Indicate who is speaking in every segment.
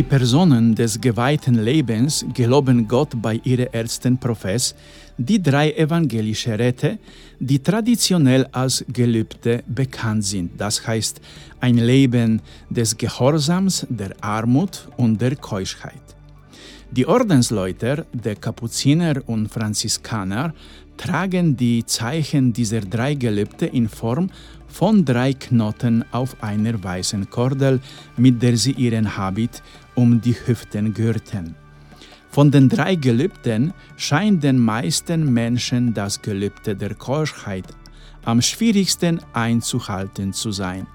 Speaker 1: Die Personen des geweihten Lebens geloben Gott bei ihren ersten Profess, die drei evangelische Räte, die traditionell als Gelübde bekannt sind. Das heißt, ein Leben des Gehorsams, der Armut und der Keuschheit. Die Ordensleute, der Kapuziner und Franziskaner, tragen die Zeichen dieser drei Gelübde in Form von drei Knoten auf einer weißen Kordel, mit der sie ihren Habit um die Hüften gürten. Von den drei Gelübden scheint den meisten Menschen das Gelübde der Keuschheit am schwierigsten einzuhalten zu sein,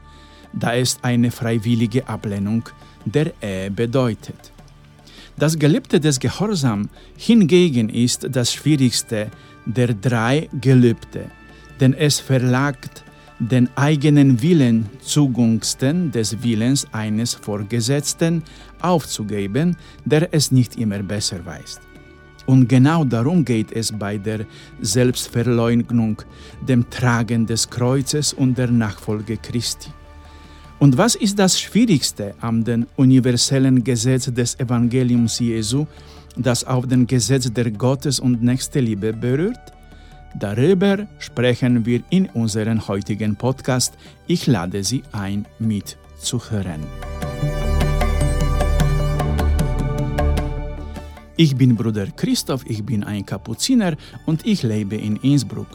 Speaker 1: da es eine freiwillige Ablehnung der Ehe bedeutet. Das Gelübde des Gehorsams hingegen ist das schwierigste der drei Gelübde, denn es verlangt den eigenen Willen zugunsten des Willens eines Vorgesetzten aufzugeben, der es nicht immer besser weiß. Und genau darum geht es bei der Selbstverleugnung, dem Tragen des Kreuzes und der Nachfolge Christi. Und was ist das Schwierigste am den universellen Gesetz des Evangeliums Jesu, das auf den Gesetz der Gottes- und Nächstenliebe berührt? Darüber sprechen wir in unserem heutigen Podcast. Ich lade Sie ein, mitzuhören. Ich bin Bruder Christoph, ich bin ein Kapuziner und ich lebe in Innsbruck.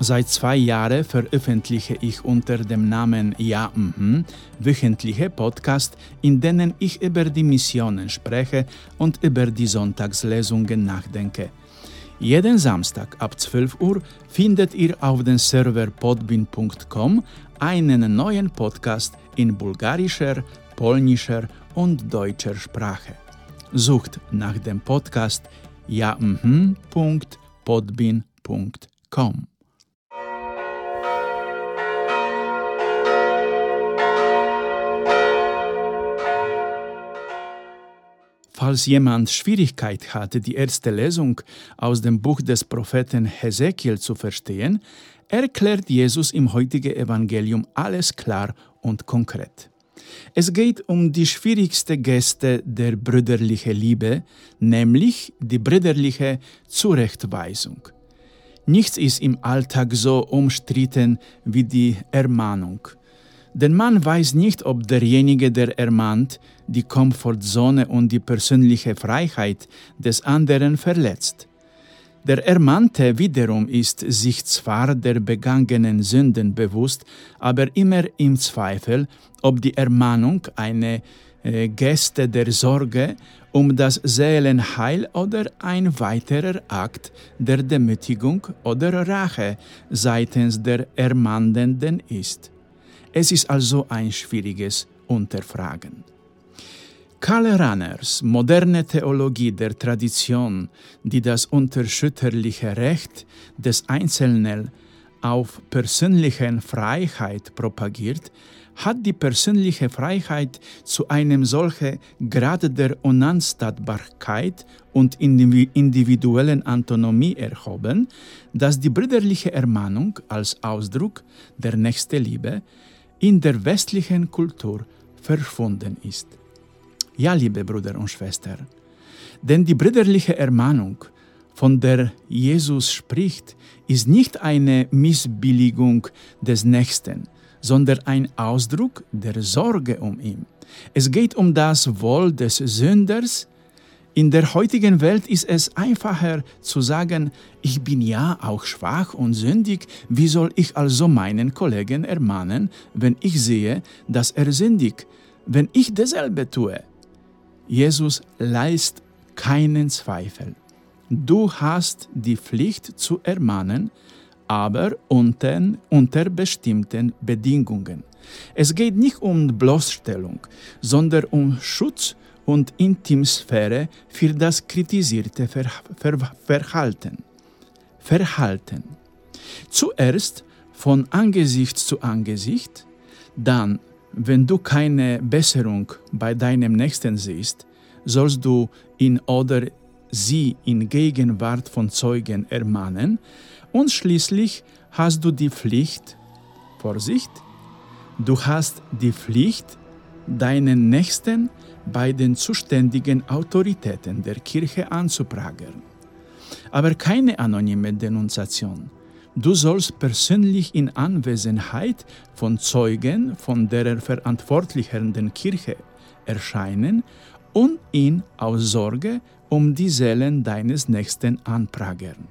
Speaker 1: Seit zwei Jahren veröffentliche ich unter dem Namen Ja mhm wöchentliche Podcasts, in denen ich über die Missionen spreche und über die Sonntagslesungen nachdenke. Jeden Samstag ab 12 Uhr findet ihr auf dem Server podbin.com einen neuen Podcast in bulgarischer, polnischer und deutscher Sprache. Sucht nach dem Podcast ja.podbin.com. Falls jemand Schwierigkeit hatte, die erste Lesung aus dem Buch des Propheten Hesekiel zu verstehen, erklärt Jesus im heutigen Evangelium alles klar und konkret. Es geht um die schwierigste Geste der brüderlichen Liebe, nämlich die brüderliche Zurechtweisung. Nichts ist im Alltag so umstritten wie die Ermahnung. Denn man weiß nicht, ob derjenige, der ermahnt, die Komfortzone und die persönliche Freiheit des anderen verletzt. Der Ermahnte wiederum ist sich zwar der begangenen Sünden bewusst, aber immer im Zweifel, ob die Ermahnung eine äh, Geste der Sorge um das Seelenheil oder ein weiterer Akt der Demütigung oder Rache seitens der Ermahnenden ist. Es ist also ein schwieriges Unterfragen. Karl Ranners moderne Theologie der Tradition, die das unterschütterliche Recht des Einzelnen auf persönliche Freiheit propagiert, hat die persönliche Freiheit zu einem solchen Grad der Unanstadtbarkeit und individuellen Autonomie erhoben, dass die brüderliche Ermahnung als Ausdruck der Nächstenliebe in der westlichen Kultur verschwunden ist. Ja, liebe Brüder und Schwestern, denn die brüderliche Ermahnung, von der Jesus spricht, ist nicht eine Missbilligung des Nächsten, sondern ein Ausdruck der Sorge um ihn. Es geht um das Wohl des Sünders, in der heutigen Welt ist es einfacher zu sagen, ich bin ja auch schwach und sündig, wie soll ich also meinen Kollegen ermahnen, wenn ich sehe, dass er sündig, wenn ich dasselbe tue? Jesus leist keinen Zweifel. Du hast die Pflicht zu ermahnen, aber unter, unter bestimmten Bedingungen. Es geht nicht um Bloßstellung, sondern um Schutz und Intimsphäre für das kritisierte Ver Ver Verhalten. Verhalten. Zuerst von Angesicht zu Angesicht, dann, wenn du keine Besserung bei deinem Nächsten siehst, sollst du ihn oder sie in Gegenwart von Zeugen ermahnen und schließlich hast du die Pflicht, Vorsicht, du hast die Pflicht, deinen Nächsten bei den zuständigen Autoritäten der Kirche anzuprangern. Aber keine anonyme Denunziation. Du sollst persönlich in Anwesenheit von Zeugen von der Verantwortlichen Kirche erscheinen und ihn aus Sorge um die Seelen deines Nächsten anprangern.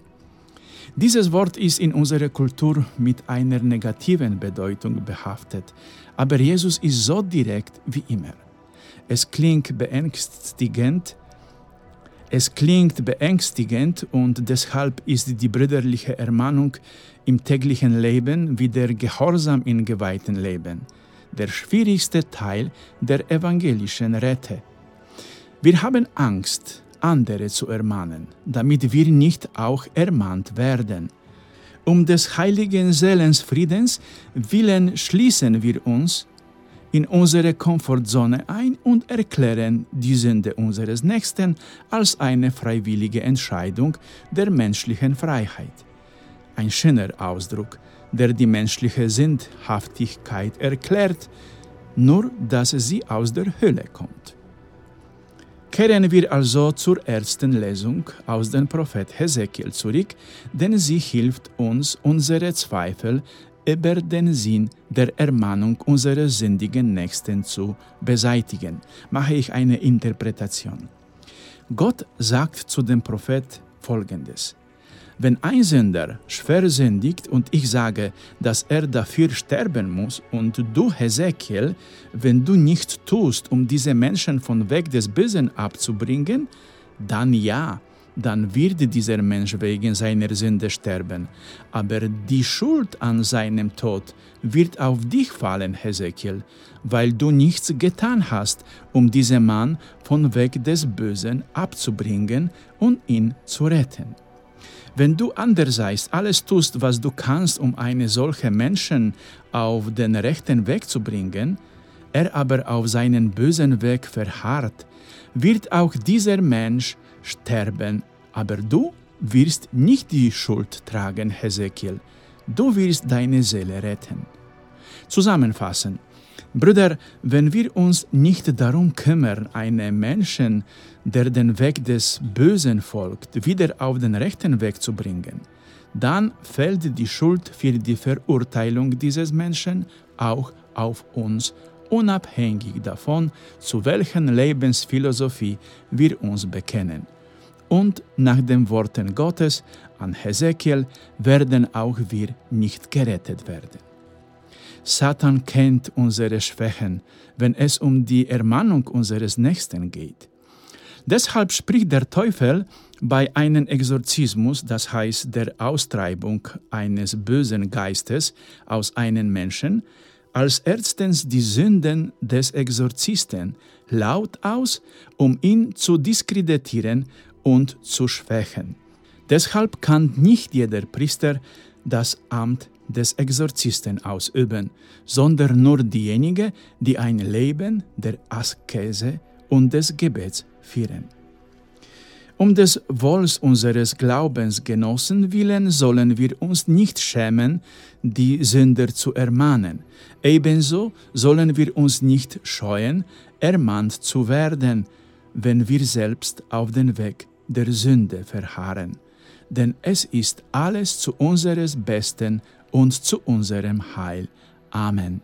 Speaker 1: Dieses Wort ist in unserer Kultur mit einer negativen Bedeutung behaftet, aber Jesus ist so direkt wie immer. Es klingt beängstigend, es klingt beängstigend und deshalb ist die brüderliche Ermahnung im täglichen Leben wie der Gehorsam im geweihten Leben der schwierigste Teil der evangelischen Rette. Wir haben Angst, andere zu ermahnen, damit wir nicht auch ermahnt werden. Um des heiligen Seelensfriedens willen schließen wir uns in unsere Komfortzone ein und erklären die Sünde unseres Nächsten als eine freiwillige Entscheidung der menschlichen Freiheit. Ein schöner Ausdruck, der die menschliche Sündhaftigkeit erklärt, nur dass sie aus der Hölle kommt. Kehren wir also zur ersten Lesung aus dem Prophet Hesekiel zurück, denn sie hilft uns, unsere Zweifel über den Sinn der Ermahnung unserer sündigen Nächsten zu beseitigen. Mache ich eine Interpretation. Gott sagt zu dem Prophet folgendes: wenn ein Sünder schwer sündigt und ich sage, dass er dafür sterben muss, und du, Hesekiel, wenn du nichts tust, um diese Menschen von Weg des Bösen abzubringen, dann ja, dann wird dieser Mensch wegen seiner Sünde sterben. Aber die Schuld an seinem Tod wird auf dich fallen, Hesekiel, weil du nichts getan hast, um diesen Mann von Weg des Bösen abzubringen und ihn zu retten. Wenn du andererseits alles tust, was du kannst, um eine solche Menschen auf den rechten Weg zu bringen, er aber auf seinen bösen Weg verharrt, wird auch dieser Mensch sterben, aber du wirst nicht die Schuld tragen, Hesekiel, du wirst deine Seele retten. Zusammenfassend, Brüder, wenn wir uns nicht darum kümmern, einen Menschen, der den Weg des Bösen folgt, wieder auf den rechten Weg zu bringen, dann fällt die Schuld für die Verurteilung dieses Menschen auch auf uns, unabhängig davon, zu welchen Lebensphilosophie wir uns bekennen. Und nach den Worten Gottes an Hesekiel werden auch wir nicht gerettet werden. Satan kennt unsere Schwächen, wenn es um die Ermahnung unseres Nächsten geht. Deshalb spricht der Teufel bei einem Exorzismus, das heißt der Austreibung eines bösen Geistes aus einem Menschen, als erstens die Sünden des Exorzisten laut aus, um ihn zu diskreditieren und zu schwächen. Deshalb kann nicht jeder Priester das Amt des Exorzisten ausüben, sondern nur diejenigen, die ein Leben der Askese und des Gebets führen. Um des Wohls unseres Glaubensgenossen willen sollen wir uns nicht schämen, die Sünder zu ermahnen. Ebenso sollen wir uns nicht scheuen, ermahnt zu werden, wenn wir selbst auf den Weg der Sünde verharren. Denn es ist alles zu unseres Besten und zu unserem Heil. Amen.